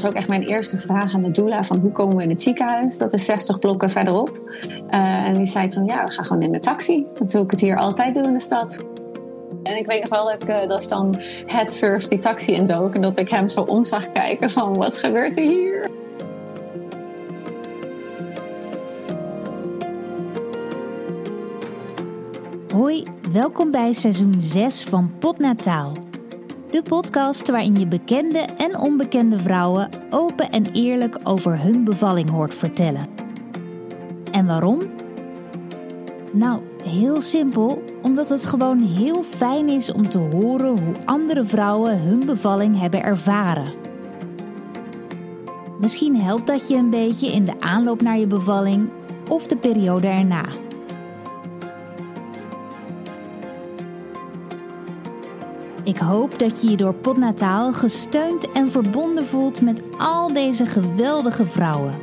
was ook echt mijn eerste vraag aan de doula van hoe komen we in het ziekenhuis? Dat is 60 blokken verderop. Uh, en die zei toen, ja, we gaan gewoon in de taxi. Dat wil ik het hier altijd doen in de stad. En ik weet nog wel dat ik, uh, dat dan head first die taxi indook. En dat ik hem zo om zag kijken van, wat gebeurt er hier? Hoi, welkom bij seizoen 6 van Potnataal. De podcast waarin je bekende en onbekende vrouwen open en eerlijk over hun bevalling hoort vertellen. En waarom? Nou, heel simpel, omdat het gewoon heel fijn is om te horen hoe andere vrouwen hun bevalling hebben ervaren. Misschien helpt dat je een beetje in de aanloop naar je bevalling of de periode erna. Ik hoop dat je je door Potnataal gesteund en verbonden voelt met al deze geweldige vrouwen.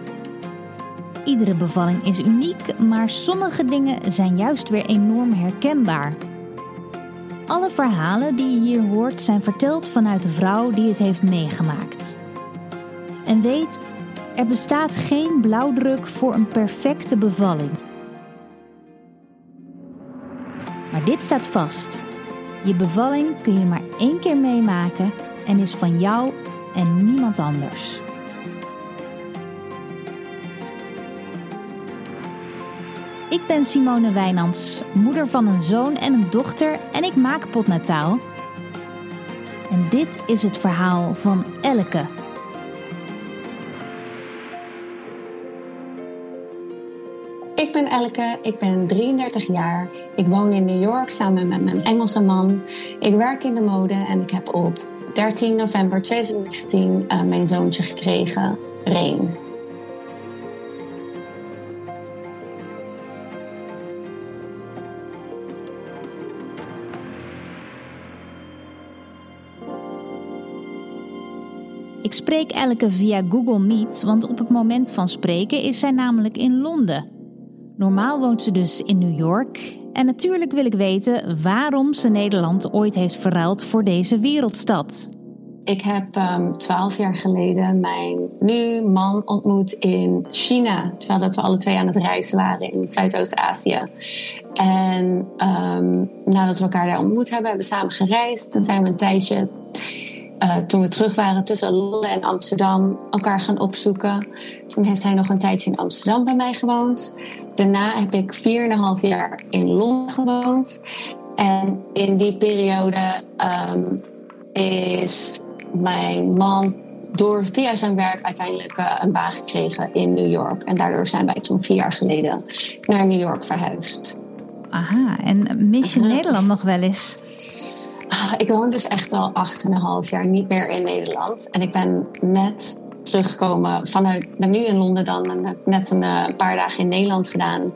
Iedere bevalling is uniek, maar sommige dingen zijn juist weer enorm herkenbaar. Alle verhalen die je hier hoort zijn verteld vanuit de vrouw die het heeft meegemaakt. En weet, er bestaat geen blauwdruk voor een perfecte bevalling. Maar dit staat vast. Je bevalling kun je maar één keer meemaken en is van jou en niemand anders. Ik ben Simone Wijnands, moeder van een zoon en een dochter en ik maak potnataal. En dit is het verhaal van Elke. Ik ben Elke, ik ben 33 jaar. Ik woon in New York samen met mijn Engelse man. Ik werk in de mode en ik heb op 13 november 2019 uh, mijn zoontje gekregen, Reen. Ik spreek Elke via Google Meet, want op het moment van spreken is zij namelijk in Londen. Normaal woont ze dus in New York. En natuurlijk wil ik weten waarom ze Nederland ooit heeft verruild voor deze wereldstad. Ik heb um, twaalf jaar geleden mijn nu man ontmoet in China. Terwijl dat we alle twee aan het reizen waren in Zuidoost-Azië. En um, nadat we elkaar daar ontmoet hebben, hebben we samen gereisd. Toen zijn we een tijdje uh, toen we terug waren tussen Londen en Amsterdam elkaar gaan opzoeken. Toen heeft hij nog een tijdje in Amsterdam bij mij gewoond. Daarna heb ik 4,5 jaar in Londen gewoond. En in die periode um, is mijn man door via zijn werk uiteindelijk uh, een baan gekregen in New York. En daardoor zijn wij toen vier jaar geleden naar New York verhuisd. Aha, en mis je uh -huh. Nederland nog wel eens? Ik woon dus echt al 8,5 jaar niet meer in Nederland. En ik ben net teruggekomen vanuit, nu in Londen dan en heb net een, uh, paar dagen in Nederland gedaan.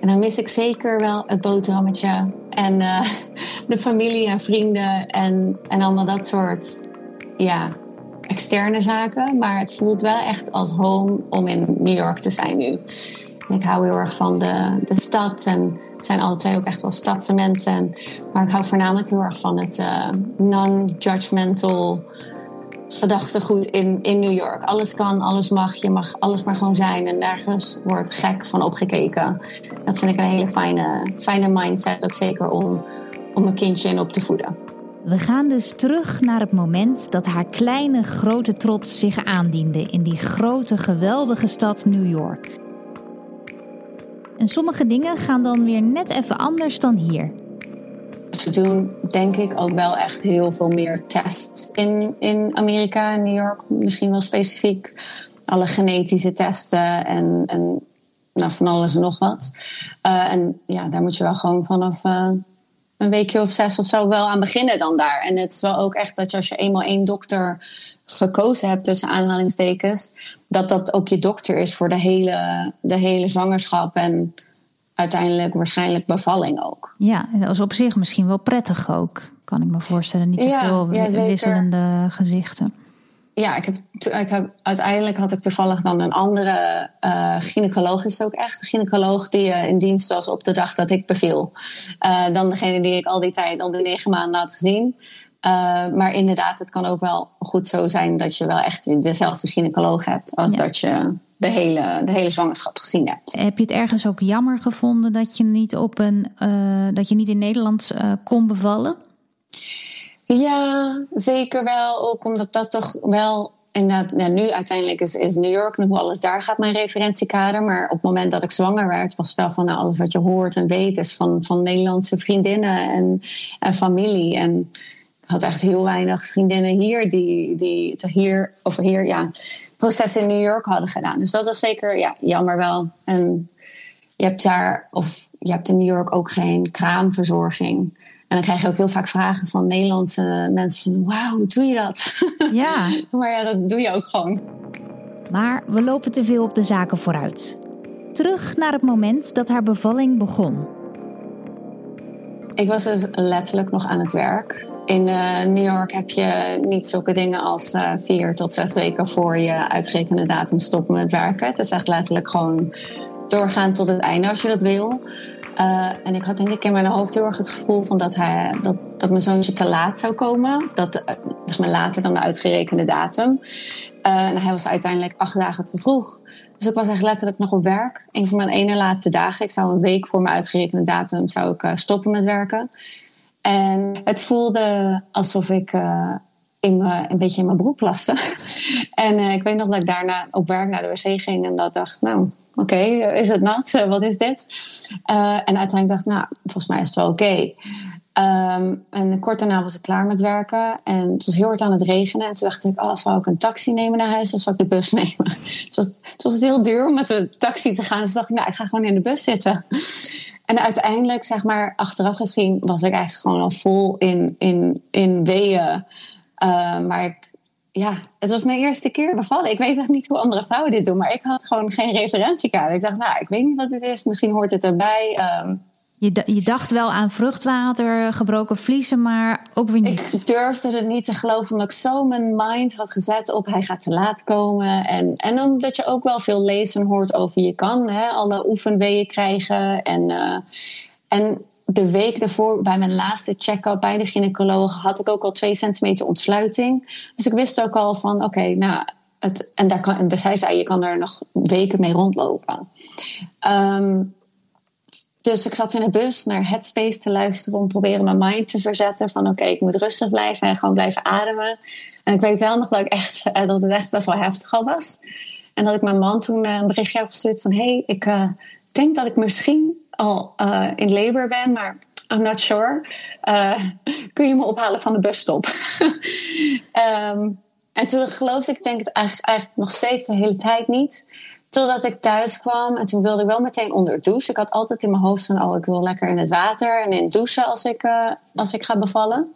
En dan mis ik zeker wel het boterhammetje en uh, de familie en vrienden en, en allemaal dat soort ja, externe zaken. Maar het voelt wel echt als home om in New York te zijn nu. Ik hou heel erg van de, de stad en zijn alle twee ook echt wel stadse mensen. Maar ik hou voornamelijk heel erg van het uh, non-judgmental gedachtegoed in, in New York. Alles kan, alles mag, je mag alles maar gewoon zijn. En nergens wordt gek van opgekeken. Dat vind ik een hele fijne, fijne mindset, ook zeker om, om een kindje in op te voeden. We gaan dus terug naar het moment dat haar kleine grote trots zich aandiende in die grote geweldige stad New York. En sommige dingen gaan dan weer net even anders dan hier. Ze doen denk ik ook wel echt heel veel meer tests in, in Amerika en New York. Misschien wel specifiek alle genetische testen en, en nou, van alles en nog wat. Uh, en ja, daar moet je wel gewoon vanaf uh, een weekje of zes of zo wel aan beginnen dan daar. En het is wel ook echt dat je als je eenmaal één dokter gekozen hebt tussen aanhalingstekens, dat dat ook je dokter is voor de hele, de hele zwangerschap en uiteindelijk waarschijnlijk bevalling ook. Ja, dat is op zich misschien wel prettig ook, kan ik me voorstellen. Niet te ja, veel ja, wisselende gezichten. Ja, ik heb, ik heb, uiteindelijk had ik toevallig dan een andere uh, gynaecoloog, is het ook echt, een gynaecoloog die uh, in dienst was op de dag dat ik beviel. Uh, dan degene die ik al die tijd, al die negen maanden had gezien. maar inderdaad, het kan ook wel goed zo zijn dat je wel echt dezelfde gynaecoloog hebt als dat je de hele, de hele zwangerschap gezien hebt. Heb je het ergens ook jammer gevonden dat je niet, op een, dat je niet in Nederland kon bevallen? Ja, zeker wel. Ook omdat dat toch wel en nou, nu uiteindelijk is, is New York en hoe alles daar gaat mijn referentiekader. Maar op het moment dat ik zwanger werd, was het wel van nou, alles wat je hoort en weet is van, van Nederlandse vriendinnen en, en familie. En ik had echt heel weinig vriendinnen hier die, die hier, of hier, ja, processen in New York hadden gedaan. Dus dat was zeker ja, jammer wel. En je hebt daar, of je hebt in New York ook geen kraamverzorging. En dan krijg je ook heel vaak vragen van Nederlandse mensen van... wauw, hoe doe je dat? Ja. maar ja, dat doe je ook gewoon. Maar we lopen te veel op de zaken vooruit. Terug naar het moment dat haar bevalling begon. Ik was dus letterlijk nog aan het werk. In uh, New York heb je niet zulke dingen als uh, vier tot zes weken voor je uitgerekende datum stoppen met werken. Het is echt letterlijk gewoon doorgaan tot het einde als je dat wil. Uh, en ik had denk ik in mijn hoofd heel erg het gevoel van dat, hij, dat, dat mijn zoontje te laat zou komen. Of dat, zeg maar later dan de uitgerekende datum. En hij was uiteindelijk acht dagen te vroeg. Dus ik was echt letterlijk nog op werk. Een van mijn ene laatste dagen. Ik zou een week voor mijn uitgerekende datum zou ik, stoppen met werken. En het voelde alsof ik in me, een beetje in mijn broek plaste. en ik weet nog dat ik daarna op werk naar de wc ging en dat dacht, nou, oké, is het nat? Eh, wat is dit? En uiteindelijk dacht ik, nou, volgens mij is het wel oké. Um, en kort daarna was ik klaar met werken. En het was heel hard aan het regenen. En toen dacht ik, oh, zal ik een taxi nemen naar huis of zal ik de bus nemen? Het was, het was heel duur om met de taxi te gaan. Dus dacht ik, nou, ik ga gewoon in de bus zitten. En uiteindelijk, zeg maar, achteraf gezien, was ik eigenlijk gewoon al vol in, in, in weeën. Uh, maar ik ja, het was mijn eerste keer bevallen. Ik weet echt niet hoe andere vrouwen dit doen, maar ik had gewoon geen referentiekader. Ik dacht, nou, ik weet niet wat het is. Misschien hoort het erbij. Um, je, je, dacht wel aan vruchtwater, gebroken vliezen, maar ook weer niet. Ik durfde het niet te geloven, omdat ik zo mijn mind had gezet op hij gaat te laat komen. En, en omdat je ook wel veel lezen hoort over je kan hè, alle oefenweeën krijgen. En, uh, en de week daarvoor, bij mijn laatste check-up bij de gynaecoloog, had ik ook al twee centimeter ontsluiting. Dus ik wist ook al van, oké, nou, het, en, daar kan, en daar zei zij, je kan er nog weken mee rondlopen. Um, dus ik zat in de bus naar Headspace te luisteren om proberen mijn mind te verzetten van oké, ik moet rustig blijven en gewoon blijven ademen. En ik weet wel nog dat, ik echt, eh, dat het echt best wel heftig al was. En dat ik mijn man toen eh, een berichtje heb gestuurd van hé, hey, ik uh, denk dat ik misschien al in labor ben, maar I'm not sure. Kun je me ophalen van de busstop? um, en toen geloofde ik denk het eigenlijk nog steeds de hele tijd niet. Totdat ik thuis kwam en toen wilde ik wel meteen onder douche. Ik had altijd in mijn hoofd van, oh, ik wil lekker in het water en in douchen als ik, uh, als ik ga bevallen.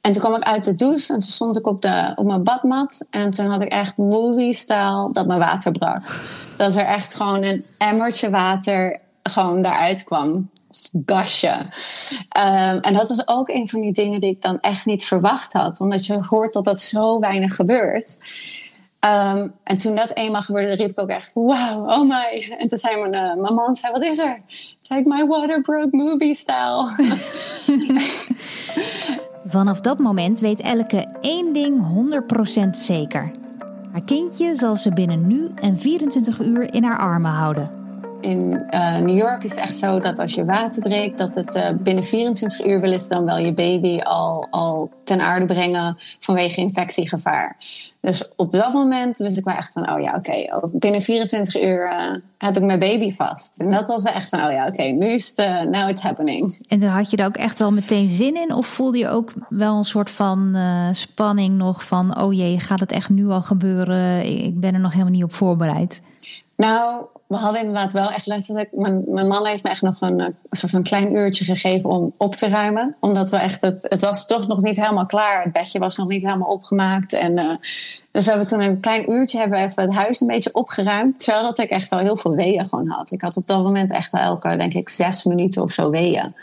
En toen kwam ik uit de douche en toen stond ik op, de, op mijn badmat. En toen had ik echt movie-style dat mijn water brak. Dat er echt gewoon een emmertje water gewoon daaruit kwam. Gasje. Um, en dat was ook een van die dingen die ik dan echt niet verwacht had. Omdat je hoort dat dat zo weinig gebeurt. Um, en toen dat eenmaal gebeurde, riep ik ook echt, wow, oh my. En toen zei mijn, uh, mijn man, zei, wat is er? Ik, my water broke movie style. Vanaf dat moment weet Elke één ding 100% zeker. Haar kindje zal ze binnen nu en 24 uur in haar armen houden in uh, New York is het echt zo dat als je water breekt, dat het uh, binnen 24 uur wil is dan wel je baby al, al ten aarde brengen vanwege infectiegevaar. Dus op dat moment wist ik wel echt van, oh ja, oké, oh, binnen 24 uur uh, heb ik mijn baby vast. En dat was echt van, oh ja, oké, nu is het, now it's happening. En dan had je er ook echt wel meteen zin in? Of voelde je ook wel een soort van spanning nog van, oh jee, gaat het echt nu al gebeuren? Ik ben er nog helemaal niet op voorbereid. Nou, we hadden inderdaad wel echt letterlijk. Mijn, mijn man heeft me echt nog een, een, soort van klein uurtje gegeven om op te ruimen. Omdat we echt. Het, het was toch nog niet helemaal klaar. Het bedje was nog niet helemaal opgemaakt. En, uh, dus we hebben toen een klein uurtje hebben we even het huis een beetje opgeruimd. Terwijl dat ik echt al heel veel weeën gewoon had. Ik had op dat moment echt al elke, denk ik, zes minuten of zo weeën.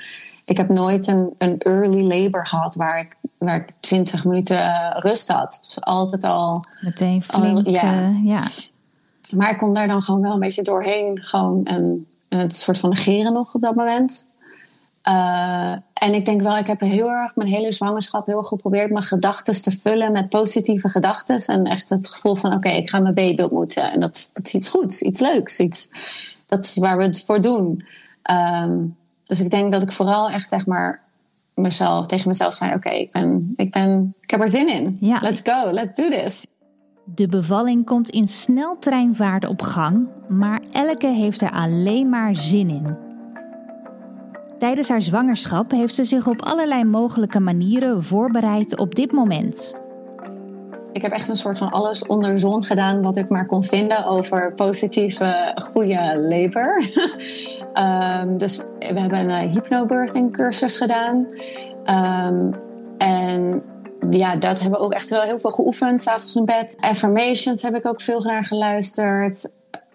Ik heb nooit een, een early labor gehad waar ik, waar ik 20 minuten rust had. Het was altijd al. Meteen flink. Al, ja. Uh, ja. Maar ik kon daar dan gewoon wel een beetje doorheen. Gewoon en, en het soort van negeren nog op dat moment. Uh, en ik denk wel, ik heb heel erg mijn hele zwangerschap heel erg geprobeerd mijn gedachten te vullen met positieve gedachten. En echt het gevoel van: oké, ik ga mijn baby ontmoeten. En dat, dat is iets goeds, iets leuks. Iets, dat is waar we het voor doen. Um, dus ik denk dat ik vooral echt zeg maar mezelf, tegen mezelf zei: oké, ik, ben, ik, ben, ik heb er zin in. Ja. Let's go, let's do this. De bevalling komt in sneltreinvaart op gang, maar Elke heeft er alleen maar zin in. Tijdens haar zwangerschap heeft ze zich op allerlei mogelijke manieren voorbereid op dit moment. Ik heb echt een soort van alles onder zon gedaan wat ik maar kon vinden over positieve, goede labor. um, dus we hebben een hypnobirthing cursus gedaan. Um, en ja, dat hebben we ook echt wel heel veel geoefend, s'avonds in bed. Affirmations heb ik ook veel naar geluisterd.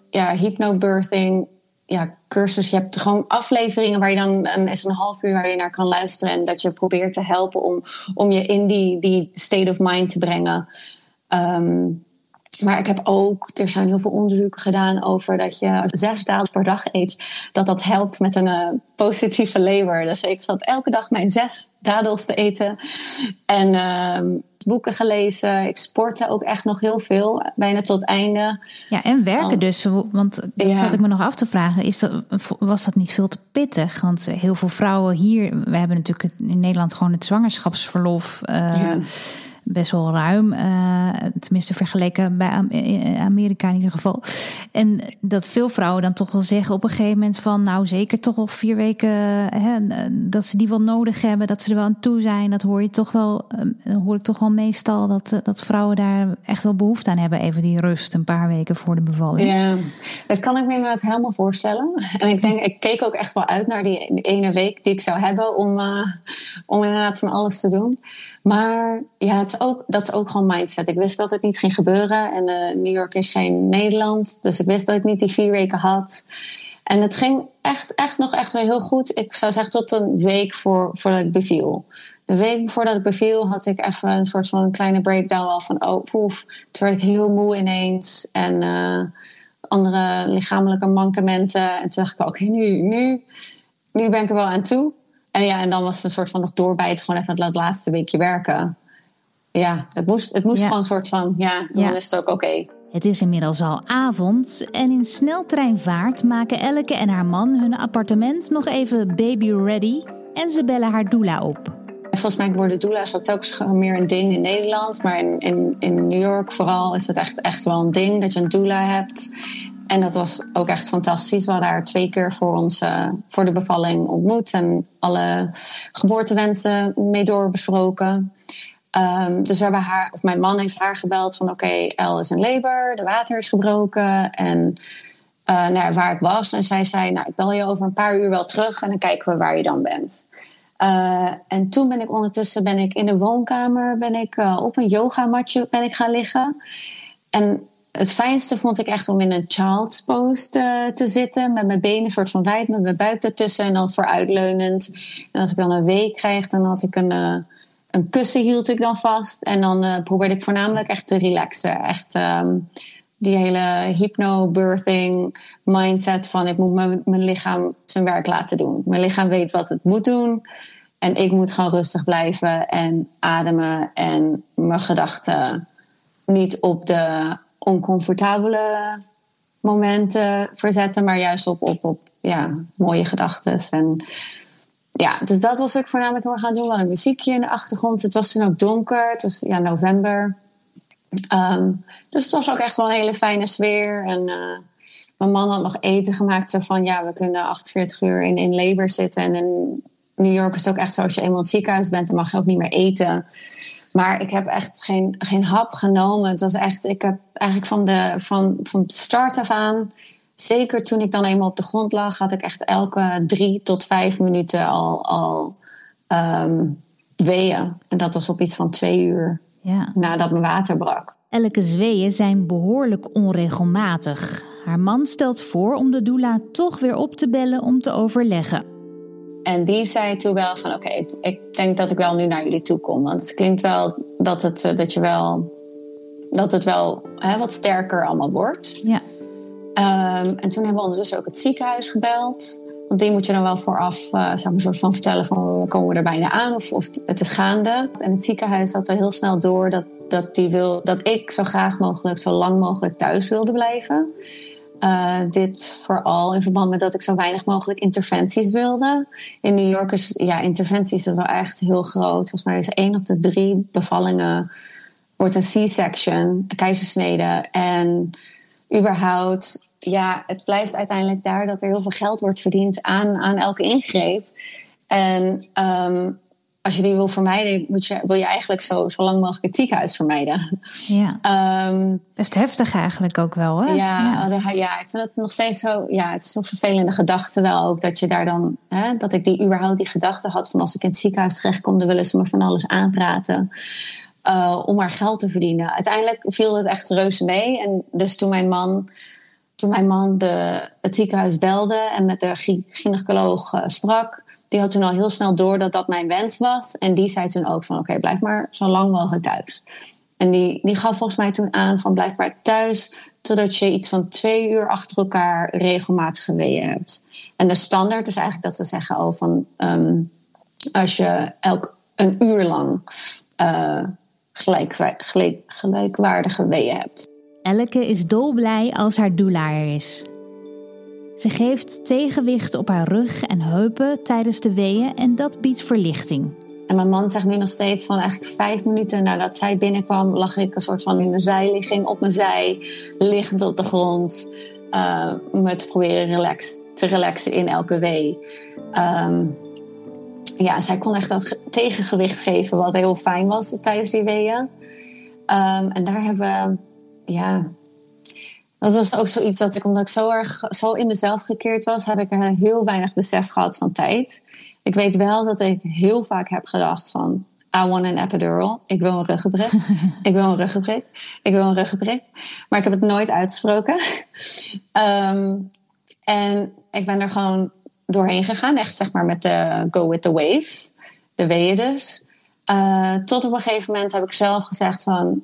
Ja, hypnobirthing ja, cursus. Je hebt gewoon afleveringen waar je dan een, is een half uur waar je naar kan luisteren. En dat je probeert te helpen om, om je in die, die state of mind te brengen. Um, maar ik heb ook, er zijn heel veel onderzoeken gedaan over dat je zes dagen per dag eet. Dat dat helpt met een uh, positieve lever. Dus ik zat elke dag mijn zes dadels te eten. En uh, boeken gelezen. Ik sportte ook echt nog heel veel, bijna tot einde. Ja, en werken dus. Want dat zat ik me nog af te vragen. Is dat, was dat niet veel te pittig? Want heel veel vrouwen hier, we hebben natuurlijk in Nederland gewoon het zwangerschapsverlof. Uh, ja best wel ruim. Uh, tenminste, vergeleken bij Amerika in ieder geval. En dat veel vrouwen dan toch wel zeggen op een gegeven moment van... nou, zeker toch al vier weken hè, dat ze die wel nodig hebben. Dat ze er wel aan toe zijn. Dat hoor je toch wel, hoor ik toch wel meestal dat, dat vrouwen daar echt wel behoefte aan hebben. Even die rust een paar weken voor de bevalling. Ja, dat kan ik me inderdaad helemaal voorstellen. En ik denk, ik keek ook echt wel uit naar die ene week die ik zou hebben... om, om inderdaad van alles te doen. Maar ja, het is ook, dat is ook gewoon mindset. Ik wist dat het niet ging gebeuren. En uh, New York is geen Nederland. Dus ik wist dat ik niet die vier weken had. En het ging echt, echt nog echt wel heel goed. Ik zou zeggen tot een week voor, voordat ik beviel. De week voordat ik beviel had ik even een soort van een kleine breakdown van oh poef. Toen werd ik heel moe ineens. En uh, andere lichamelijke mankementen. En toen dacht ik oké, nu, nu, nu ben ik er wel aan toe. En ja, en dan was het een soort van dat doorbijten, gewoon even dat laatste weekje werken. Ja, het moest, het moest gewoon een soort van, ja, dan is het ook oké. Het is inmiddels al avond en in sneltreinvaart maken Elke en haar man hun appartement nog even baby ready en ze bellen haar doula op. Volgens mij worden doula's ook meer een ding in Nederland, maar in, in, in New York vooral is het echt, echt wel een ding dat je een doula hebt. En dat was ook echt fantastisch. We hadden haar twee keer voor, ons, voor de bevalling ontmoet en alle geboortewensen mee doorbesproken. Um, dus we hebben haar, of mijn man heeft haar gebeld van oké, okay, El is in labor, de water is gebroken en uh, nou, waar ik was. En zij zei, nou ik bel je over een paar uur wel terug en dan kijken we waar je dan bent. Uh, en toen ben ik ondertussen ben ik in de woonkamer ben ik, op een yogamatje ben ik gaan liggen. En het fijnste vond ik echt om in een child's pose te, te, zitten. Met mijn benen soort van wijd, met mijn buik ertussen en dan vooruitleunend. En als ik dan een week krijg, dan had ik een, uh, een kussen hield ik dan vast. En dan uh, probeerde ik voornamelijk echt te relaxen. Echt um, die hele hypno-birthing mindset van ik moet mijn lichaam zijn werk laten doen. Mijn lichaam weet wat het moet doen. En ik moet gewoon rustig blijven en ademen en mijn gedachten niet op de oncomfortabele momenten verzetten, maar juist op, op, op ja, mooie gedachten. En ja, dus dat was ik voornamelijk heel gaan doen. We een muziekje in de achtergrond. Het was toen ook donker. Het was ja, november. Um, dus het was ook echt wel een hele fijne sfeer. En uh, mijn man had nog eten gemaakt. Zo van, ja, we kunnen 48 uur in, in labor zitten. En in New York is het ook echt zo, als je eenmaal in het ziekenhuis bent, dan mag je ook niet meer eten. Maar ik heb echt geen, geen hap genomen. Het was echt, ik heb eigenlijk van de, van, van start af aan, zeker toen ik dan eenmaal op de grond lag, had ik echt elke drie tot vijf minuten al, al um, weeën. En dat was op iets van twee uur ja. nadat mijn water brak. Elke zweeën zijn behoorlijk onregelmatig. Haar man stelt voor om de doula toch weer op te bellen om te overleggen. En die zei toen wel van oké, ik denk dat ik wel nu naar jullie toe kom. Want het klinkt wel dat het, eh, dat je wel, dat het wel hè, wat sterker allemaal wordt. Ja. Um, en toen hebben we ondertussen ook het ziekenhuis gebeld. Want die moet je dan wel vooraf uh, zeg maar, soort van vertellen van komen we er bijna aan of, of het is gaande. En het ziekenhuis had er heel snel door dat, dat, die wil, dat ik zo graag mogelijk zo lang mogelijk thuis wilde blijven. Uh, dit vooral in verband met dat ik zo weinig mogelijk interventies wilde. In New York is ja, interventies wel echt heel groot. Volgens mij is één op de drie bevallingen wordt een C-section, keizersnede. En überhaupt, ja, het blijft uiteindelijk daar dat er heel veel geld wordt verdiend aan, aan elke ingreep. En um, als je die wil vermijden, moet je, wil je eigenlijk zo, zo lang mogelijk het ziekenhuis vermijden. Ja. Um, Best heftig eigenlijk ook wel, hè? Ja, ja. ja, ik vind het nog steeds zo... Ja, het is zo'n vervelende gedachte wel ook. Dat je daar dan... Hè, dat ik die überhaupt die gedachte had van... als ik in het ziekenhuis terechtkom, dan willen ze me van alles aanpraten. Uh, om maar geld te verdienen. Uiteindelijk viel het echt reuze mee. En dus toen mijn man... Toen mijn man de, het ziekenhuis belde en met de gynaecoloog uh, sprak die had toen al heel snel door dat dat mijn wens was. En die zei toen ook van oké, blijf maar zo lang mogelijk thuis. En die, die gaf volgens mij toen aan van blijf maar thuis totdat je iets van twee uur achter elkaar regelmatig weeën hebt. En de standaard is eigenlijk dat ze zeggen oh, van um, als je elk een uur lang uh, gelijk, gelijk, gelijkwaardige weeën hebt. Elke is dolblij als haar doula er is. Ze geeft tegenwicht op haar rug en heupen tijdens de weeën en dat biedt verlichting. En mijn man zegt nu nog steeds van eigenlijk vijf minuten nadat zij binnenkwam, lag ik een soort van in een zijligging op mijn zij, liggend op de grond, uh, proberen relax, te relaxen in elke wee. Um, ja, zij kon echt dat tegengewicht geven, wat heel fijn was tijdens die weeën. Um, en daar hebben we, ja, dat was ook zoiets dat ik, omdat ik zo erg zo in mezelf gekeerd was, heb ik heel weinig besef gehad van tijd. Ik weet wel dat ik heel vaak heb gedacht van, I want an epidural. Ik wil een ruggenprik. ik wil een ruggenprik. Ik wil een ruggenprik. Maar ik heb het nooit uitgesproken. um, en ik ben er gewoon doorheen gegaan. Echt zeg maar met de go with the waves. De weeën dus. Uh, tot op een gegeven moment heb ik zelf gezegd van...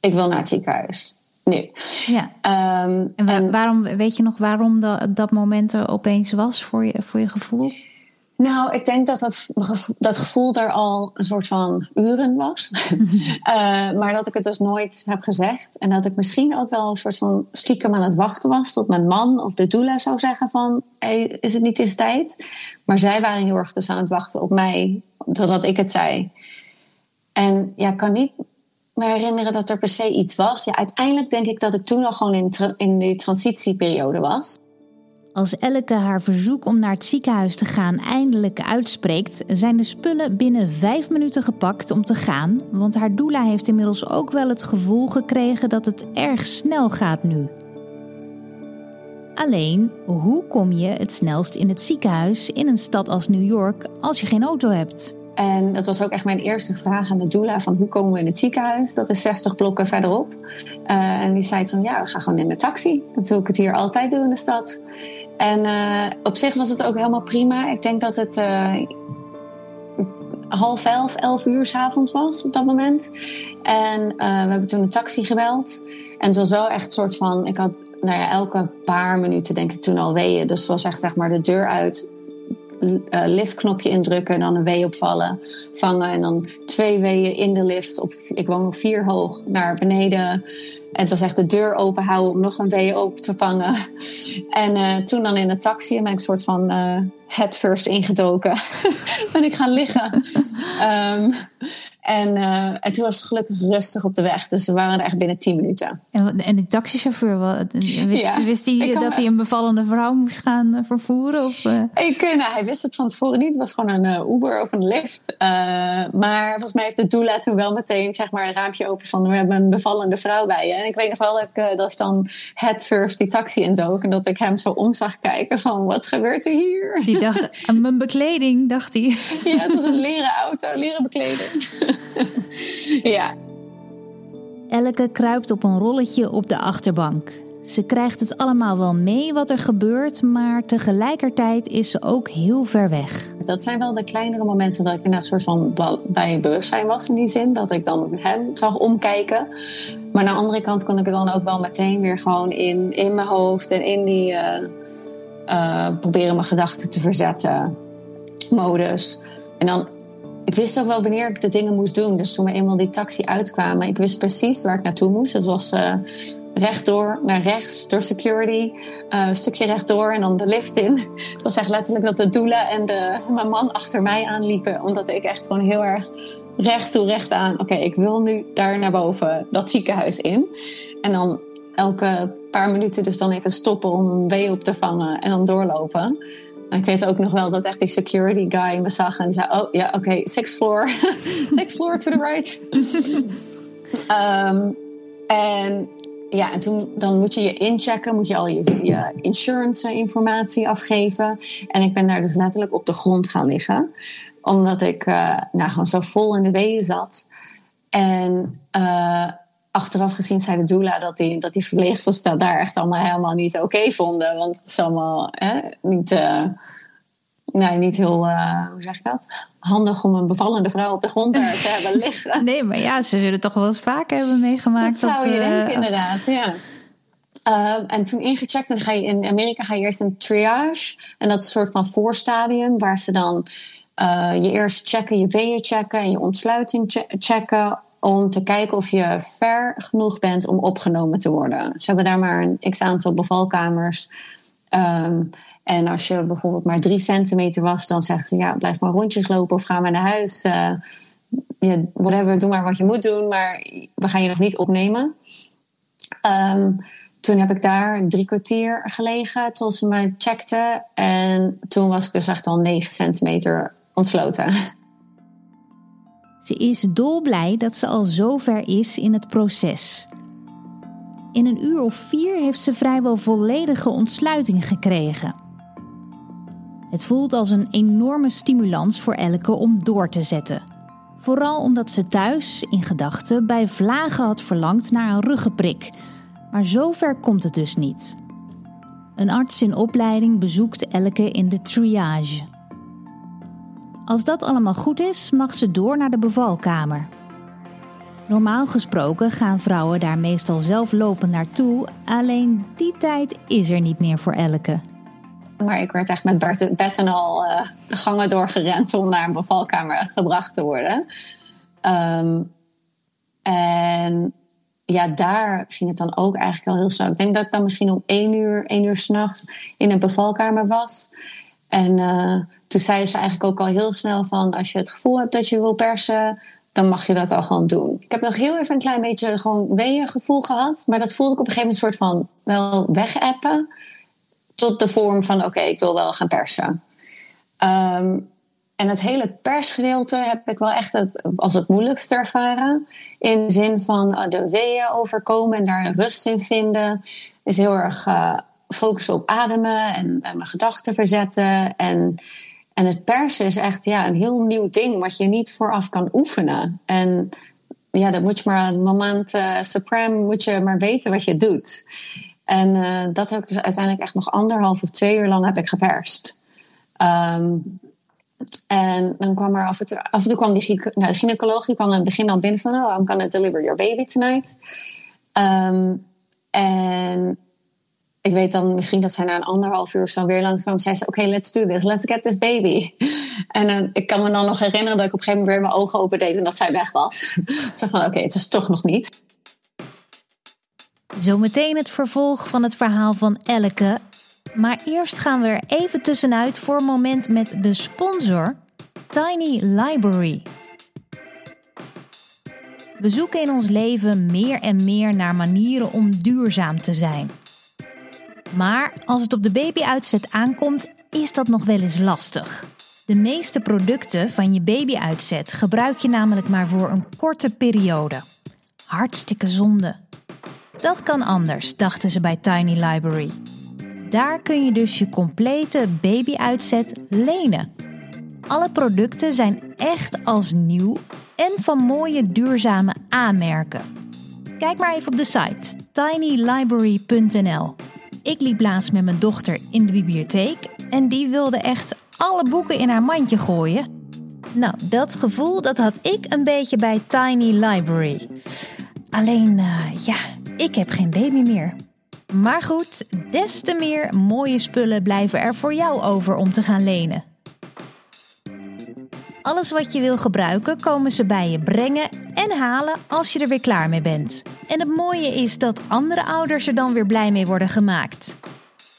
Ik wil naar het ziekenhuis nu. Ja. Um, en, waarom, weet je nog waarom dat, dat moment er opeens was voor je, voor je gevoel? Nou, ik denk dat dat, dat gevoel er al een soort van uren was. uh, maar dat ik het dus nooit heb gezegd. En dat ik misschien ook wel een soort van stiekem aan het wachten was. Tot mijn man of de doula zou zeggen van... Hey, is het niet eens tijd? Maar zij waren heel erg dus aan het wachten op mij. Totdat ik het zei. En ja, ik kan niet me herinneren dat er per se iets was. Ja, uiteindelijk denk ik dat ik toen al gewoon in, in die transitieperiode was. Als Elke haar verzoek om naar het ziekenhuis te gaan eindelijk uitspreekt, zijn de spullen binnen vijf minuten gepakt om te gaan. Want haar doula heeft inmiddels ook wel het gevoel gekregen dat het erg snel gaat nu. Alleen, hoe kom je het snelst in het ziekenhuis in een stad als New York als je geen auto hebt? En dat was ook echt mijn eerste vraag aan de doula: van hoe komen we in het ziekenhuis? Dat is 60 blokken verderop. Uh, en die zei toen: ja, we gaan gewoon in de taxi. Dat wil ik het hier altijd doen in de stad. En uh, op zich was het ook helemaal prima. Ik denk dat het uh, half elf, elf uur s'avonds was op dat moment. En we hebben toen een taxi gebeld. En het was wel echt een soort van: ik had nou ja, elke paar minuten denk ik toen al weeën. Dus het was echt zeg maar de deur uit uh, liftknopje indrukken, dan een wee opvallen, vangen en dan twee weeën in de lift. Op, ik woon vier hoog naar beneden. En het was echt de deur open houden om nog een wee op te vangen. En uh, toen dan in de taxi ben ik een soort van uh, head first ingedoken. ben ik gaan liggen. um, En, uh, en toen was het gelukkig rustig op de weg. Dus we waren er echt binnen 10 minuten. En, en de taxichauffeur, wist, ja, wist hij dat hij een bevallende vrouw moest gaan uh, vervoeren? Of, uh? Ik, nou, hij wist het van tevoren niet. Het was gewoon een Uber of een lift. maar volgens mij heeft de doula toen wel meteen zeg maar, een raampje open van... we hebben een bevallende vrouw bij je. En ik weet nog wel dat ik dat dan head first die taxi indook. En dat ik hem zo om zag kijken van wat gebeurt er hier? Die dacht, mijn bekleding, dacht hij. Ja, het was een leren auto, leren bekleding. ja. Elke kruipt op een rolletje op de achterbank. Ze krijgt het allemaal wel mee wat er gebeurt, maar tegelijkertijd is ze ook heel ver weg. Dat zijn wel de kleinere momenten dat ik een soort van bij bewustzijn was in die zin. Dat ik dan hem zag omkijken. Maar aan de andere kant kon ik er dan ook wel meteen weer gewoon in, in mijn hoofd en in die, uh, uh, proberen mijn gedachten te verzetten modus. En dan, ik wist ook wel wanneer ik de dingen moest doen. Dus toen we eenmaal die taxi uitkwamen, ik wist precies waar ik naartoe moest. Het was uh, rechtdoor naar rechts, door security, uh, een stukje rechtdoor en dan de lift in. Het was echt letterlijk dat de doula en de, mijn man achter mij aanliepen. Omdat ik echt gewoon heel erg recht toe recht aan. Oké, ik wil nu daar naar boven, dat ziekenhuis in. En dan elke paar minuten dus dan even stoppen om een wee op te vangen en dan doorlopen. En ik weet ook nog wel dat echt die security guy me zag en zei: Oh ja, oké, okay, sixth floor. sixth floor to the right. um, en ja, en toen dan moet je je inchecken, moet je al je, je insurance informatie afgeven. En ik ben daar dus letterlijk op de grond gaan liggen, omdat ik uh, nou, gewoon zo vol in de weeën zat. En uh, achteraf gezien zei de doula dat die, dat die verpleegsters dat daar echt allemaal helemaal niet oké vonden. Want het is allemaal hè, niet, uh, nee, niet heel, uh, hoe zeg ik dat? Handig om een bevallende vrouw op de grond te hebben liggen. Nee, maar ja, ze zullen toch wel eens vaker hebben meegemaakt. Dat zou je uh, denken, inderdaad, ja. Uh, en toen ingecheckt, en ga je in Amerika ga je eerst een triage. En dat is een soort van voorstadium waar ze dan uh, je eerst checken, je weeën checken en je ontsluiting checken om te kijken of je ver genoeg bent om opgenomen te worden. Ze hebben daar maar een x aantal bevalkamers. Um, en als je bijvoorbeeld maar drie centimeter was, dan zeggen ze ja, blijf maar rondjes lopen of ga maar naar huis. Ja, whatever, doe maar wat je moet doen, maar we gaan je nog niet opnemen. Um, toen heb ik daar drie kwartier gelegen tot ze me checkten. En toen was ik dus echt al 9 centimeter ontsloten. Ze is dolblij dat ze al zover is in het proces. In een uur of vier heeft ze vrijwel volledige ontsluiting gekregen. Het voelt als een enorme stimulans voor Elke om door te zetten. Vooral omdat ze thuis, in gedachten, bij vlagen had verlangd naar een ruggenprik. Maar zover komt het dus niet. Een arts in opleiding bezoekt Elke in de triage. Als dat allemaal goed is, mag ze door naar de bevalkamer. Normaal gesproken gaan vrouwen daar meestal zelf lopen naartoe, alleen die tijd is er niet meer voor Elke. Maar ik werd echt met bed en al uh, de gangen doorgerend om naar een bevalkamer gebracht te worden. Um, en ja, daar ging het dan ook eigenlijk al heel snel. Ik denk dat ik dan misschien om één uur, één uur s'nachts in een bevalkamer was. En uh, toen zeiden ze eigenlijk ook al heel snel van... als je het gevoel hebt dat je wil persen, dan mag je dat al gewoon doen. Ik heb nog heel even een klein beetje gewoon gevoel gehad. Maar dat voelde ik op een gegeven moment soort van wel wegappen. Tot de vorm van oké, ik wil wel gaan persen. Um, en het hele persgedeelte heb ik wel echt het, als het moeilijkste ervaren. In de zin van uh, de weeën overkomen en daar rust in vinden. Is heel erg uh, focussen op ademen en, mijn gedachten verzetten. En en het persen is echt ja, een heel nieuw ding wat je niet vooraf kan oefenen. En ja, dat moet je maar een moment uh, supreme moet je maar weten wat je doet. En uh, dat heb ik dus uiteindelijk echt nog anderhalf of twee uur lang heb ik geperst. Um, en dan kwam er af en toe, af en toe kwam die, nou, de gynaecoloog die kwam in het begin al binnen van... Oh, I'm gonna deliver your baby tonight. Um, en ik weet dan misschien dat zij na een anderhalf uur zo weer kwam. Zei ze, oké, let's do this. Let's get this baby. En uh, ik kan me dan nog herinneren dat ik op een gegeven moment weer mijn ogen open deed en dat zij weg was. zo van, oké, het is toch nog niet. Zometeen het vervolg van het verhaal van Elke. Maar eerst gaan we er even tussenuit voor een moment met de sponsor Tiny Library. We zoeken in ons leven meer en meer naar manieren om duurzaam te zijn. Maar als het op de babyuitzet aankomt, is dat nog wel eens lastig. De meeste producten van je babyuitzet gebruik je namelijk maar voor een korte periode. Hartstikke zonde. Dat kan anders, dachten ze bij Tiny Library. Daar kun je dus je complete babyuitzet lenen. Alle producten zijn echt als nieuw en van mooie duurzame aanmerken. Kijk maar even op de site tinylibrary.nl. Ik liep laatst met mijn dochter in de bibliotheek en die wilde echt alle boeken in haar mandje gooien. Nou, dat gevoel dat had ik een beetje bij Tiny Library. Alleen, uh, ja, ik heb geen baby meer. Maar goed, des te meer mooie spullen blijven er voor jou over om te gaan lenen. Alles wat je wil gebruiken, komen ze bij je brengen en halen als je er weer klaar mee bent. En het mooie is dat andere ouders er dan weer blij mee worden gemaakt.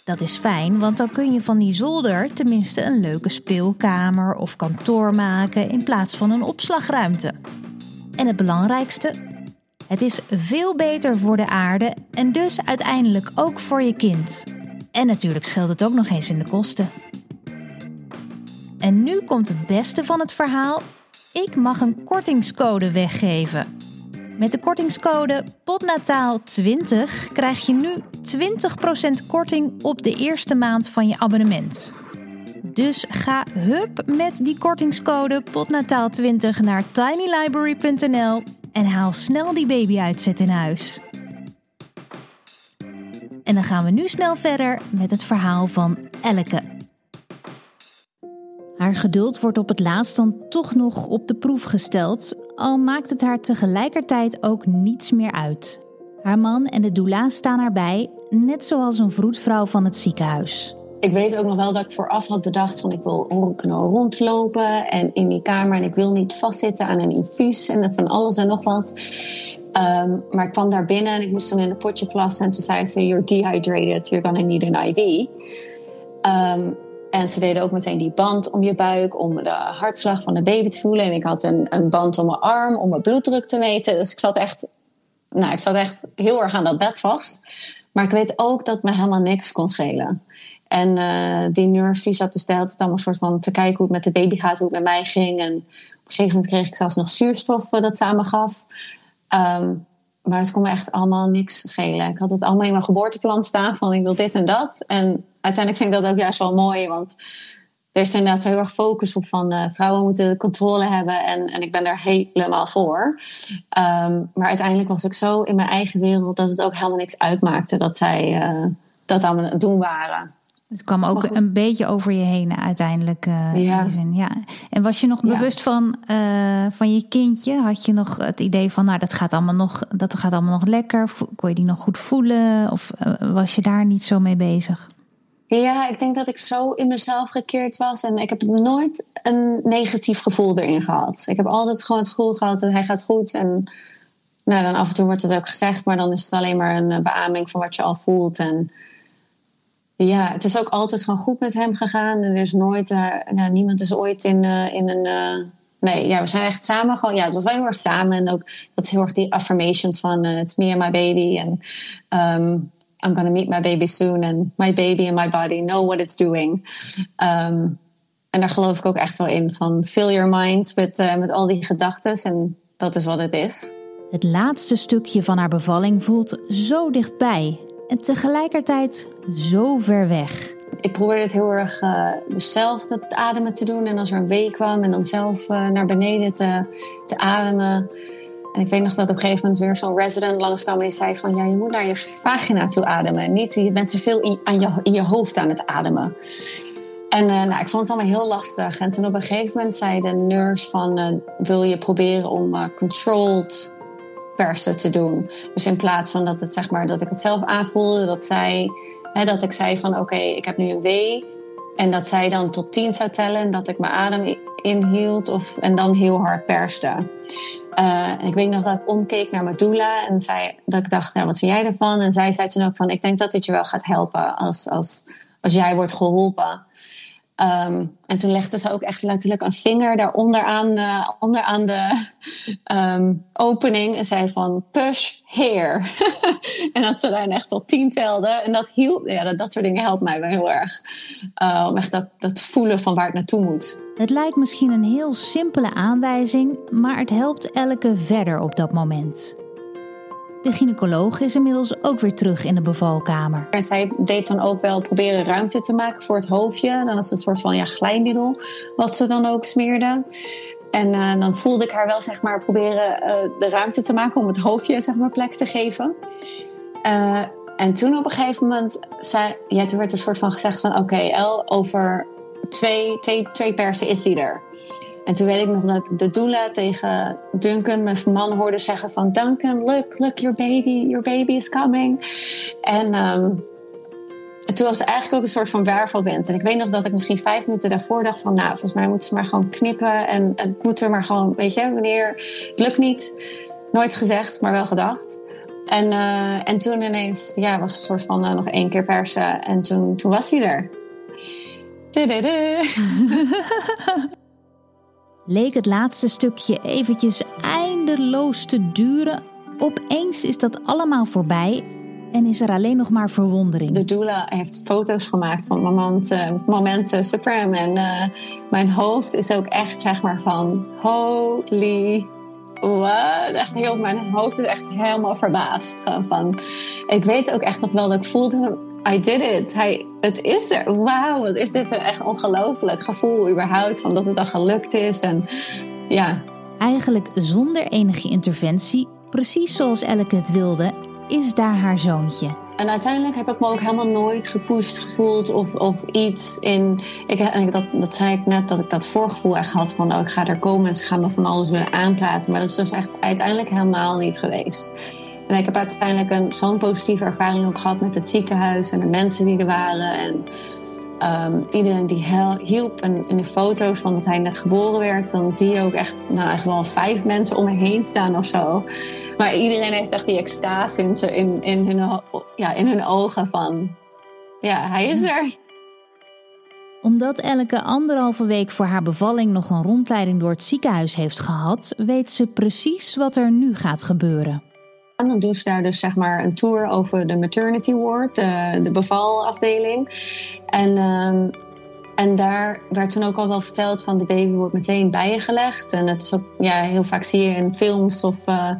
Dat is fijn, want dan kun je van die zolder tenminste een leuke speelkamer of kantoor maken in plaats van een opslagruimte. En het belangrijkste, het is veel beter voor de aarde en dus uiteindelijk ook voor je kind. En natuurlijk scheelt het ook nog eens in de kosten. En nu komt het beste van het verhaal. Ik mag een kortingscode weggeven. Met de kortingscode POTNATAAL20 krijg je nu 20% korting op de eerste maand van je abonnement. Dus ga hup met die kortingscode POTNATAAL20 naar tinylibrary.nl en haal snel die babyuitzet in huis. En dan gaan we nu snel verder met het verhaal van Elke. Haar geduld wordt op het laatst dan toch nog op de proef gesteld, al maakt het haar tegelijkertijd ook niets meer uit. Haar man en de doula staan haar bij, net zoals een vroedvrouw van het ziekenhuis. Ik weet ook nog wel dat ik vooraf had bedacht van ik wil kunnen rondlopen en in die kamer en ik wil niet vastzitten aan een infuus en van alles en nog wat. Um, maar ik kwam daar binnen en ik moest dan in een potje plassen en toen zei ze you're dehydrated, you're gonna need an IV. Um, en ze deden ook meteen die band om je buik, om de hartslag van de baby te voelen. En ik had een, een band om mijn arm, om mijn bloeddruk te meten. Dus ik zat echt, nou, ik zat echt heel erg aan dat bed vast. Maar ik weet ook dat me helemaal niks kon schelen. En uh, die nurse die zat dus de hele tijd allemaal soort van te kijken hoe het met de baby gaat, hoe het met mij ging. En op een gegeven moment kreeg ik zelfs nog zuurstof uh, dat samen gaf. Um, maar het kon me echt allemaal niks schelen. Ik had het allemaal in mijn geboorteplan staan van ik wil dit en dat. En uiteindelijk vind ik dat ook juist wel mooi, want er is inderdaad heel erg focus op van uh, vrouwen moeten controle hebben en, en ik ben daar helemaal voor. Um, maar uiteindelijk was ik zo in mijn eigen wereld dat het ook helemaal niks uitmaakte dat zij uh, dat aan het doen waren. Het kwam ook een beetje over je heen uiteindelijk. Uh, ja. Zin. ja. En was je nog bewust van, uh, van je kindje? Had je nog het idee van, nou, dat gaat allemaal nog, dat gaat allemaal nog lekker? Kon je die nog goed voelen? Of uh, was je daar niet zo mee bezig? Ja, ik denk dat ik zo in mezelf gekeerd was. En ik heb nooit een negatief gevoel erin gehad. Ik heb altijd gewoon het gevoel gehad dat hij gaat goed. En nou, dan af en toe wordt het ook gezegd, maar dan is het alleen maar een beaming van wat je al voelt. En ja, het is ook altijd gewoon goed met hem gegaan. Er is nooit, uh, nou, niemand is ooit in, uh, in een. Uh, nee, ja, we zijn echt samen gewoon. Ja, het was wel heel erg samen. En ook dat is heel erg die affirmations van it's me and my baby. En um, I'm gonna meet my baby soon. And my baby and my body know what it's doing. Um, en daar geloof ik ook echt wel in. Van fill your mind met, met al die gedachten. En dat is wat het is. Het laatste stukje van haar bevalling voelt zo dichtbij en tegelijkertijd zo ver weg. Ik probeerde het heel erg uh, zelf het ademen te doen. En als er een wee kwam en dan zelf uh, naar beneden te, te ademen. En ik weet nog dat op een gegeven moment weer zo'n resident langskwam en die zei van... ja, je moet naar je vagina toe ademen. Niet, je bent te veel in, aan je, in je hoofd aan het ademen. En uh, nou, ik vond het allemaal heel lastig. En toen op een gegeven moment zei de nurse van... wil je proberen om controlled persen te doen. Dus in plaats van dat, het, zeg maar, dat ik het zelf aanvoelde, dat, zij, hè, dat ik zei van oké, ik heb nu een W. En dat zij dan tot tien zou tellen en dat ik mijn adem inhield of, en dan heel hard perste. Uh, en ik weet nog dat ik omkeek naar mijn en zei, dat ik dacht, ja, wat vind jij ervan? En zij zei toen ook van, ik denk dat dit je wel gaat helpen als, als, als jij wordt geholpen. Um, en toen legde ze ook echt letterlijk een vinger daar onderaan, uh, onderaan de um, opening. En zei van push here. en dat ze daar echt tot tien telde. En dat hielp, ja, dat, dat soort dingen helpt mij wel heel erg. Uh, om echt dat, dat voelen van waar het naartoe moet. Het lijkt misschien een heel simpele aanwijzing, maar het helpt elke verder op dat moment. De gynaecoloog is inmiddels ook weer terug in de bevalkamer. En zij deed dan ook wel proberen ruimte te maken voor het hoofdje. Dan is het een soort van ja, glijmiddel wat ze dan ook smeerde. En uh, dan voelde ik haar wel zeg maar proberen uh, de ruimte te maken om het hoofdje zeg maar plek te geven. Uh, en toen op een gegeven moment zei, ja, toen werd er een soort van gezegd van oké, El, over twee, twee, twee persen is die er. En toen weet ik nog dat de doula tegen Duncan, mijn man, hoorde zeggen van... Duncan, look, look, your baby, your baby is coming. En... Ehm, toen was het eigenlijk ook een soort van wervelwind. En ik weet nog dat ik misschien vijf minuten daarvoor dacht van... nou, volgens mij moeten ze maar gewoon knippen. En het moet er maar gewoon, weet je, wanneer... Het lukt niet. Nooit gezegd, maar wel gedacht. En, uh, en toen ineens ja, was het een soort van uh, nog één keer persen. En toen, toen was hij er. Leek het laatste stukje eventjes eindeloos te duren. Opeens is dat allemaal voorbij en is er alleen nog maar verwondering. De doula heeft foto's gemaakt van momenten, momenten supreme. En mijn hoofd is ook echt zeg maar van holy what? Echt heel, mijn hoofd is echt helemaal verbaasd. Van, ik weet ook echt nog wel dat ik voelde, I did it. Hij, het is er. Wauw, wat is dit een echt ongelooflijk gevoel überhaupt. Van dat het dan gelukt is. En ja. Eigenlijk zonder enige interventie, precies zoals Elke het wilde, is daar haar zoontje. En uiteindelijk heb ik me ook helemaal nooit gepusht gevoeld of, of iets in. Ik, en dat, dat zei ik net, dat ik dat voorgevoel echt had van: oh, ik ga er komen en ze gaan me van alles willen aanpraten. Maar dat is dus echt uiteindelijk helemaal niet geweest. En ik heb uiteindelijk een, zo'n positieve ervaring ook gehad met het ziekenhuis en de mensen die er waren. En Ehm, iedereen die hielp en in de foto's van dat hij net geboren werd, dan zie je ook echt, nou echt wel vijf mensen om me heen staan of zo. Maar iedereen heeft echt die extase in, in, in, hun, ja, in hun ogen van, ja, hij is er. Omdat elke anderhalve week voor haar bevalling nog een rondleiding door het ziekenhuis heeft gehad, weet ze precies wat er nu gaat gebeuren. En dan doen ze daar dus zeg maar een tour over de maternity ward, de, de bevalafdeling. En, um, en daar werd toen ook al wel verteld van de baby wordt meteen bij je gelegd. En dat is ook, ja, heel vaak zie je in films of uh,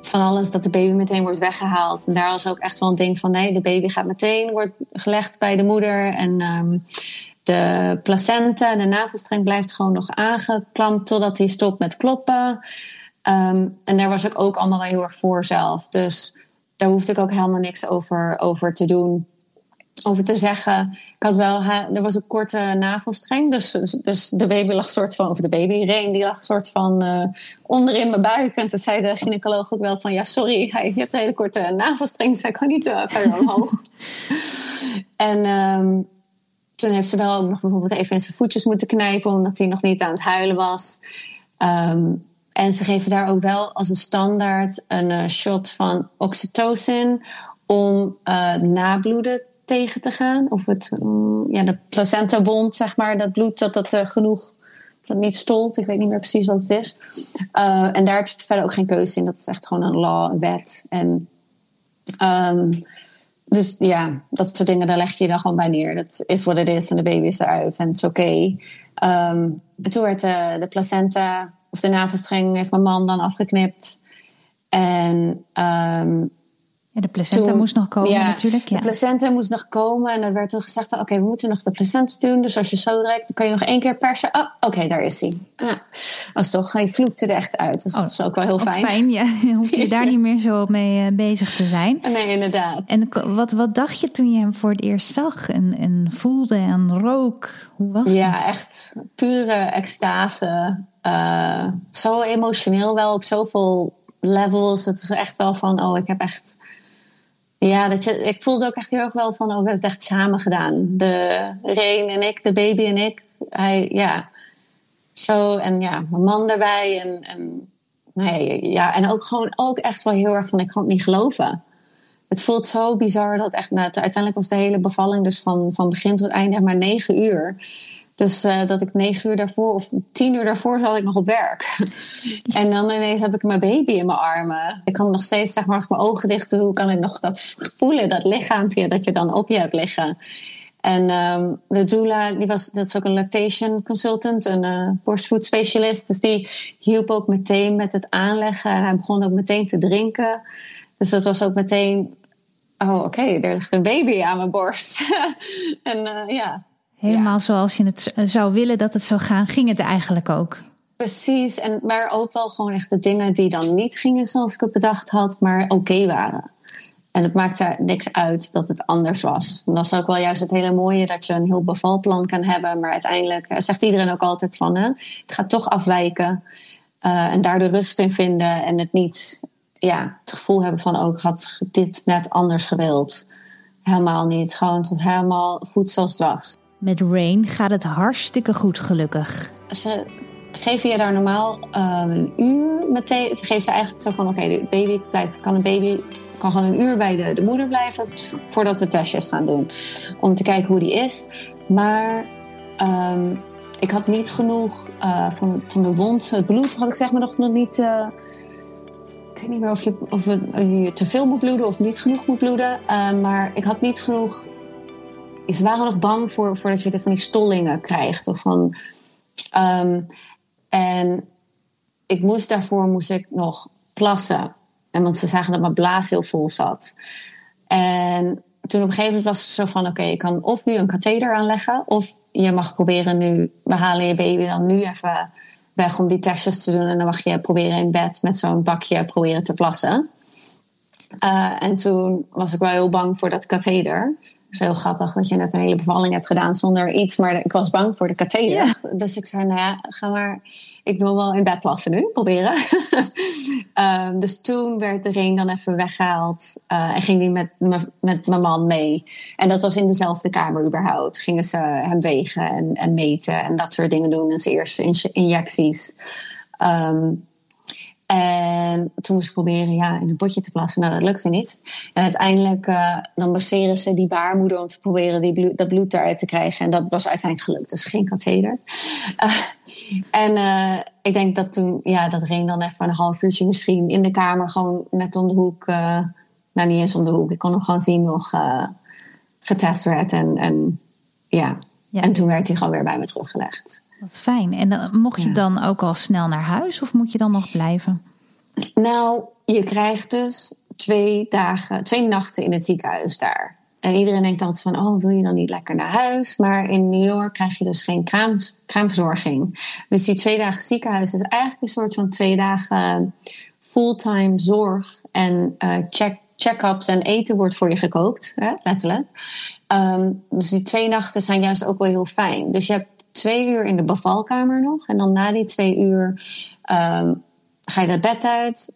van alles dat de baby meteen wordt weggehaald. En daar was ook echt wel een ding van nee, de baby gaat meteen, wordt gelegd bij de moeder. En um, de placenta, de navelstreng blijft gewoon nog aangeklampt totdat hij stopt met kloppen. Um, en daar was ik ook allemaal wel heel erg voor zelf. Dus daar hoefde ik ook helemaal niks over, over te doen. Over te zeggen. Ik had wel, er was een korte navelstreng. Dus, dus de baby lag soort van, of de baby, Reen, die lag soort van uh, onder in mijn buik. En toen zei de gynaecoloog ook wel van, ja sorry, hij heeft een hele korte navelstreng. Dus hij kan niet uh, verder omhoog. en um, toen heeft ze wel ook nog bijvoorbeeld even in zijn voetjes moeten knijpen. Omdat hij nog niet aan het huilen was. Um, en ze geven daar ook wel als een standaard een uh, shot van oxytocin om uh, nabloeden tegen te gaan. Of het, um, ja, de placenta-bond, zeg maar, dat bloed dat dat uh, genoeg dat niet stolt. Ik weet niet meer precies wat het is. en daar heb je verder ook geen keuze in. Dat is echt gewoon een law, een wet. En um, dus ja, dat soort dingen, daar leg je je dan gewoon bij neer. Dat is wat het is en de baby is eruit en het is oké. Um, en toen werd de placenta of de navelstreng heeft mijn man dan afgeknipt. En um, ja, de placenta moest nog komen ja, natuurlijk. Ja. De placenta moest nog komen en er werd toen gezegd van oké, we moeten nog de placenta doen. Dus als je zo direct, dan kan je nog één keer persen. Oh, oké, daar is hij. Ja, was toch, hij vloekte er echt uit. Dus oh, dat is ook wel heel fijn. Fijn, ja. Hoef je daar niet meer zo mee uh, bezig te zijn. Nee, inderdaad. En wat, wat dacht je toen je hem voor het eerst zag en, en voelde en rook? Hoe was het? Ja, echt pure extase. Uh, zo emotioneel wel op zoveel levels. Het is echt wel van, oh, ik heb echt ja, dat je, ik voelde ook echt heel erg wel van, oh, we hebben het echt samen gedaan. De Reen en ik, de baby en ik. Hij, ja, zo. En ja, mijn man erbij. En, nee, ja, en ook gewoon ook echt wel heel erg van, ik kan het niet geloven. Het voelt zo bizar dat echt, nou, uiteindelijk was de hele bevalling dus van, van begin tot einde maar negen uur. Dus uh, dat ik negen uur daarvoor of tien uur daarvoor zat ik nog op werk. en dan ineens heb ik mijn baby in mijn armen. Ik kan nog steeds, zeg maar, als ik mijn ogen dicht doe, kan ik nog dat voelen, dat lichaampje dat je dan op je hebt liggen. En um, de doula, die was, dat is ook een lactation consultant, een uh, borstvoedspecialist. Dus die hielp ook meteen met het aanleggen. En hij begon ook meteen te drinken. Dus dat was ook meteen, oh oké, okay, er ligt een baby aan mijn borst. en uh, ja, Helemaal zoals je het zou willen dat het zou gaan, ging het eigenlijk ook. Precies, en, maar ook wel gewoon echt de dingen die dan niet gingen zoals ik het bedacht had, maar oké waren. En het maakte niks uit dat het anders was. En dat is ook wel juist het hele mooie dat je een heel bevalplan kan hebben. Maar uiteindelijk zegt iedereen ook altijd van het gaat toch afwijken. en daar de rust in vinden en het niet ja, het gevoel hebben van ook oh, had dit net anders gewild. Helemaal niet. Gewoon tot helemaal goed zoals het was. Met Rain gaat het hartstikke goed, gelukkig. Ze geven je daar normaal een uur meteen. Ze geven ze eigenlijk zo van: oké, de baby blijft. Kan een baby kan gewoon een uur bij de, de moeder blijven voordat we testjes gaan doen. Om te kijken hoe die is. Maar um, ik had niet genoeg uh, van, van de wond, het bloed had ik zeg maar nog niet. Uh, ik weet niet meer of je, of je te veel moet bloeden of niet genoeg moet bloeden. Uh, maar ik had niet genoeg. Ze waren nog bang voor, voor dat je van die stollingen krijgt. Of van, um, en ik moest daarvoor moest ik nog plassen. En want ze zagen dat mijn blaas heel vol zat. En toen op een gegeven moment was het zo van: oké, je kan of nu een katheder aanleggen, of je mag proberen nu, we halen je baby dan nu even weg om die testjes te doen. En dan mag je proberen in bed met zo'n bakje proberen te plassen. Uh, en toen was ik wel heel bang voor dat katheder. Is heel grappig dat je net een hele bevalling hebt gedaan zonder iets. Maar ik was bang voor de katheder. Dus ik zei, nou ja, ga maar ik wil wel in bed plassen nu, proberen. um, dus toen werd de ring dan even weggehaald uh, en ging die met, met mijn man mee. En dat was in dezelfde kamer überhaupt. Gingen ze hem wegen en, en meten en dat soort dingen doen. En zijn eerste injecties. Um, en toen moest ik proberen ja, in een potje te plassen. Nou, dat lukte niet. En uiteindelijk uh, dan masseren ze die baarmoeder om te proberen die bloed, dat bloed eruit te krijgen. En dat was uiteindelijk gelukt. Dus geen katheder. Uh, en uh, ik denk dat toen, ja, dat Reen dan even een half uurtje misschien in de kamer gewoon net om de hoek. nou, niet eens om de hoek. Ik kon hem gewoon zien nog getest werd. En, en ja. ja. En toen werd hij gewoon weer bij me teruggelegd. Wat fijn. En dan, mocht je dan ook al snel naar huis of moet je dan nog blijven? Nou, je krijgt dus twee dagen, twee nachten in het ziekenhuis daar. En iedereen denkt altijd van, oh, wil je dan niet lekker naar huis? Maar in New York krijg je dus geen kraam, kraamverzorging. Dus die twee dagen ziekenhuis is eigenlijk een soort van twee dagen fulltime zorg. En uh, check, check-ups en eten wordt voor je gekookt, hè, letterlijk. Um, dus die twee nachten zijn juist ook wel heel fijn. Dus je hebt twee uur in de bevalkamer nog. En dan na die twee uur um, ga je het bed uit.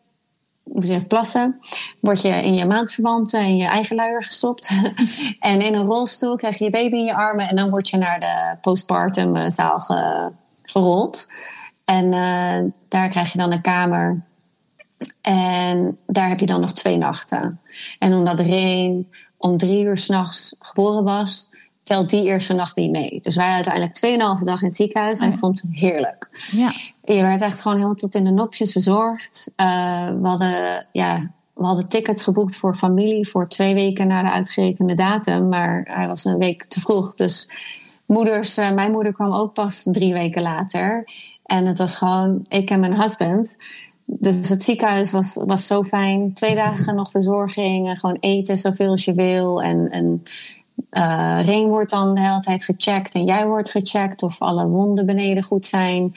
Moet je plassen. Word je in je maandverband in je eigen luier gestopt. en in een rolstoel krijg je je baby in je armen. En dan word je naar de postpartum eh, zaal gerold. En uh, daar krijg je dan een kamer. En daar heb je dan nog twee nachten. En omdat Reen om drie uur s'nachts geboren was, telt die eerste nacht niet mee. Dus wij uiteindelijk 2,5 dag in het ziekenhuis en ik vond het heerlijk. Ja. Je werd echt gewoon helemaal tot in de nopjes verzorgd. Uh, we, hadden, ja, we hadden tickets geboekt voor familie voor twee weken na de uitgerekende datum. Maar hij was een week te vroeg. Dus moeders, uh, mijn moeder kwam ook pas drie weken later. En het was gewoon ik en mijn husband. Dus het ziekenhuis was, was zo fijn. Twee dagen nog verzorging en gewoon eten zoveel als je wil. En, en uh, ring wordt dan de hele tijd gecheckt en jij wordt gecheckt of alle wonden beneden goed zijn.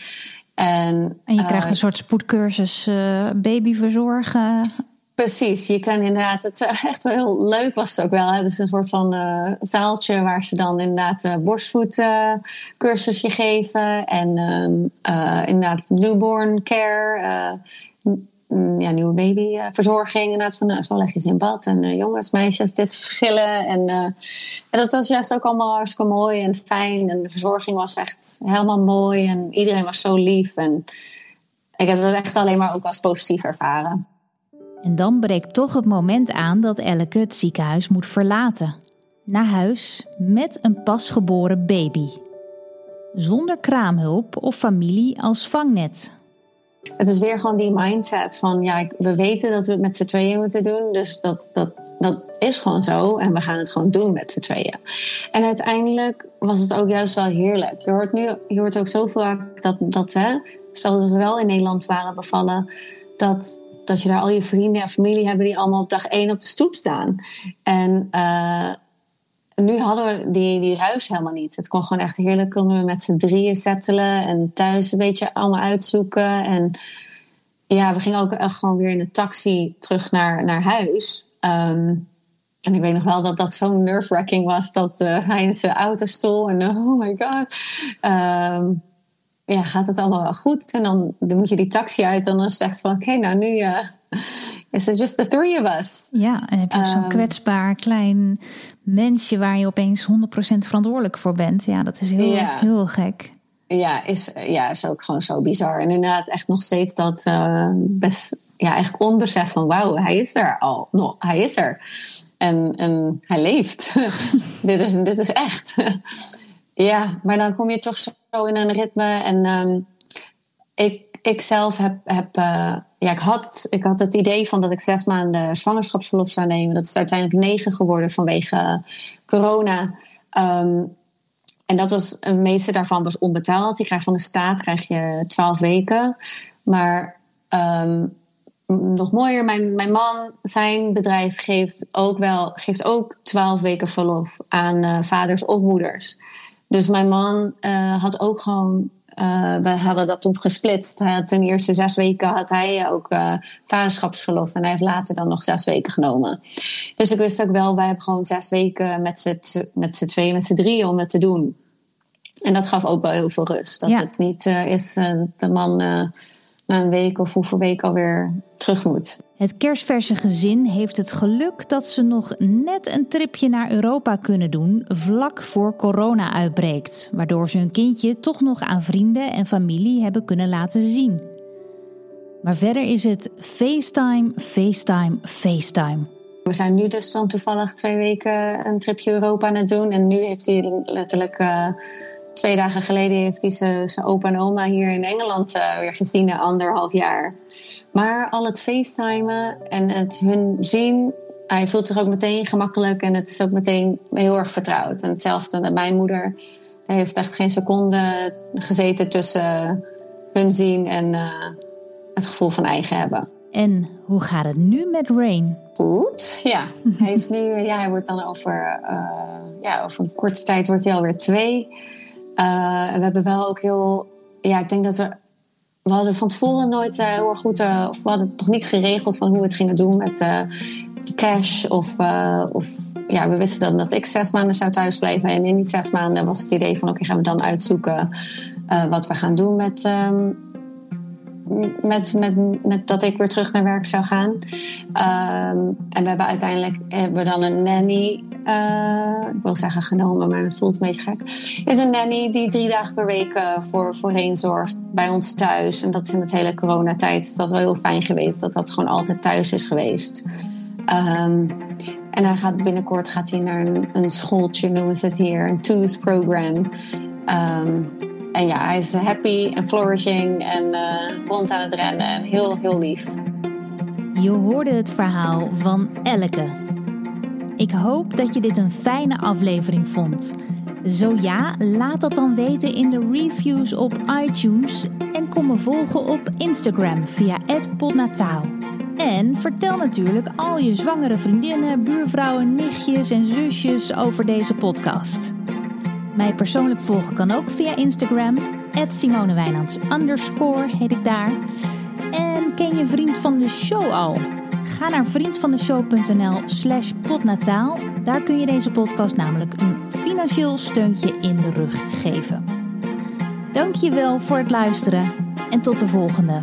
En, en je krijgt een eh, soort spoedcursus uh, babyverzorgen. Precies, je kan inderdaad, het echt wel heel leuk was het ook wel. Hebben ze een soort van uh, zaaltje waar ze dan inderdaad uh, borstvoedcursusje geven. En uh, inderdaad newborn care. Ja, nieuwe babyverzorging. Inderdaad, van nou, zo leg je ze in bad. En uh, jongens, meisjes, dit verschillen. En, en dat was juist ook allemaal hartstikke mooi en fijn. En de verzorging was echt helemaal mooi. En iedereen was zo lief. En ik heb dat echt alleen maar ook als positief ervaren. En dan breekt toch het moment aan dat Elke het ziekenhuis moet verlaten. Naar huis met een pasgeboren baby. Zonder kraamhulp of familie als vangnet. Het is weer gewoon die mindset van ja, we weten dat we het met z'n tweeën moeten doen. Dus dat, dat, dat is gewoon zo. En we gaan het gewoon doen met z'n tweeën. En uiteindelijk was het ook juist wel heerlijk. Je hoort nu, je hoort ook zo vaak dat, dat hè, stel dat we wel in Nederland waren bevallen, dat, dat je daar al je vrienden en familie hebben die allemaal op dag één op de stoep staan. En uh, nu hadden we die, die ruis helemaal niet. Het kon gewoon echt heerlijk. Konden we met z'n drieën settelen en thuis een beetje allemaal uitzoeken. En ja, we gingen ook echt gewoon weer in een taxi terug naar, naar huis. Um, en ik weet nog wel dat dat zo'n nerve-wracking was dat uh, hij in zijn auto stol en oh my god. Ehm, ja, gaat het allemaal wel goed? En dan, dan moet je die taxi uit en dan is het echt van oké, nou nu uh, is it just the three of us. Ja, en heb je zo'n um, kwetsbaar klein mensje waar je opeens 100% verantwoordelijk voor bent. Ja, dat is heel, ja. heel gek. Ja is, ja, is ook gewoon zo bizar. En inderdaad echt nog steeds dat uh, best ja, eigenlijk onbesef van wauw, hij is er al. No, hij is er. En, en hij leeft. dit, is, dit is echt. ja, maar dan kom je toch zo in een ritme. En um, ik, ik zelf heb, heb uh, ja, ik had, ik had het idee van dat ik zes maanden zwangerschapsverlof zou nemen. Dat is uiteindelijk negen geworden vanwege corona. Um, en dat was, het meeste daarvan was onbetaald. Je krijgt van de staat krijg je twaalf weken. Maar um, nog mooier, mijn, mijn man, zijn bedrijf geeft ook wel geeft ook twaalf weken verlof aan uh, vaders of moeders. Dus mijn man uh, had ook gewoon. Uh, we hadden dat toen gesplitst. Ten eerste zes weken had hij ook vaderschapsverlof. En hij heeft later dan nog zes weken genomen. Dus ik wist ook wel, wij hebben gewoon zes weken met z'n, met z'n tweeën, met z'n drieën om het te doen. En dat gaf ook wel heel veel rust. Dat ja. het niet is de man na een week of hoeveel weken alweer terug moet. Het kerstverse gezin heeft het geluk dat ze nog net een tripje naar Europa kunnen doen vlak voor corona uitbreekt, waardoor ze hun kindje toch nog aan vrienden en familie hebben kunnen laten zien. Maar verder is het FaceTime, FaceTime, FaceTime. We zijn nu dus dan toevallig twee weken een tripje Europa aan het doen. En nu heeft hij letterlijk uh, twee dagen geleden heeft hij zijn opa en oma hier in Engeland uh, weer gezien na anderhalf jaar. Maar al het facetimen en het hun zien, hij voelt zich ook meteen gemakkelijk en het is ook meteen heel erg vertrouwd. En hetzelfde met mijn moeder. Hij heeft echt geen seconde gezeten tussen hun zien en uh, het gevoel van eigen hebben. En hoe gaat het nu met Rain? Goed, ja. hij is nu, ja, hij wordt dan over, uh, ja, over een korte tijd wordt hij alweer twee. En we hebben wel ook heel, ja, ik denk dat we, we hadden van tevoren nooit uh, heel erg goed, uh, of we hadden toch niet geregeld van hoe we het gingen doen met cash. Of, of ja, we wisten dan dat ik zes maanden zou thuisblijven. En in die zes maanden was het idee van, oké, gaan we dan uitzoeken wat we gaan doen met. Um, met, met, met dat ik weer terug naar werk zou gaan. Um, en we hebben uiteindelijk hebben we dan een nanny uh, ik wil zeggen genomen, maar het voelt een beetje gek. Is een nanny die drie dagen per week uh, voor, voorheen zorgt bij ons thuis. En dat is in het hele coronatijd is dat wel heel fijn geweest dat dat gewoon altijd thuis is geweest. Um, en hij gaat binnenkort gaat hij naar een, een schooltje, noemen ze het hier, een TOOS program. Um, en ja, hij is happy en flourishing en uh, rond aan het rennen en heel, heel lief. Je hoorde het verhaal van Elke. Ik hoop dat je dit een fijne aflevering vond. Zo ja, laat dat dan weten in de reviews op iTunes en kom me volgen op Instagram via @podnataal. En vertel natuurlijk al je zwangere vriendinnen, buurvrouwen, nichtjes en zusjes over deze podcast. Mij persoonlijk volgen kan ook via Instagram, Simone Wijnands heet ik daar. En ken je vriend van de show al? Ga naar vriendvandeshow.nl slash potnataal. Daar kun je deze podcast namelijk een financieel steuntje in de rug geven. Dank je wel voor het luisteren en tot de volgende.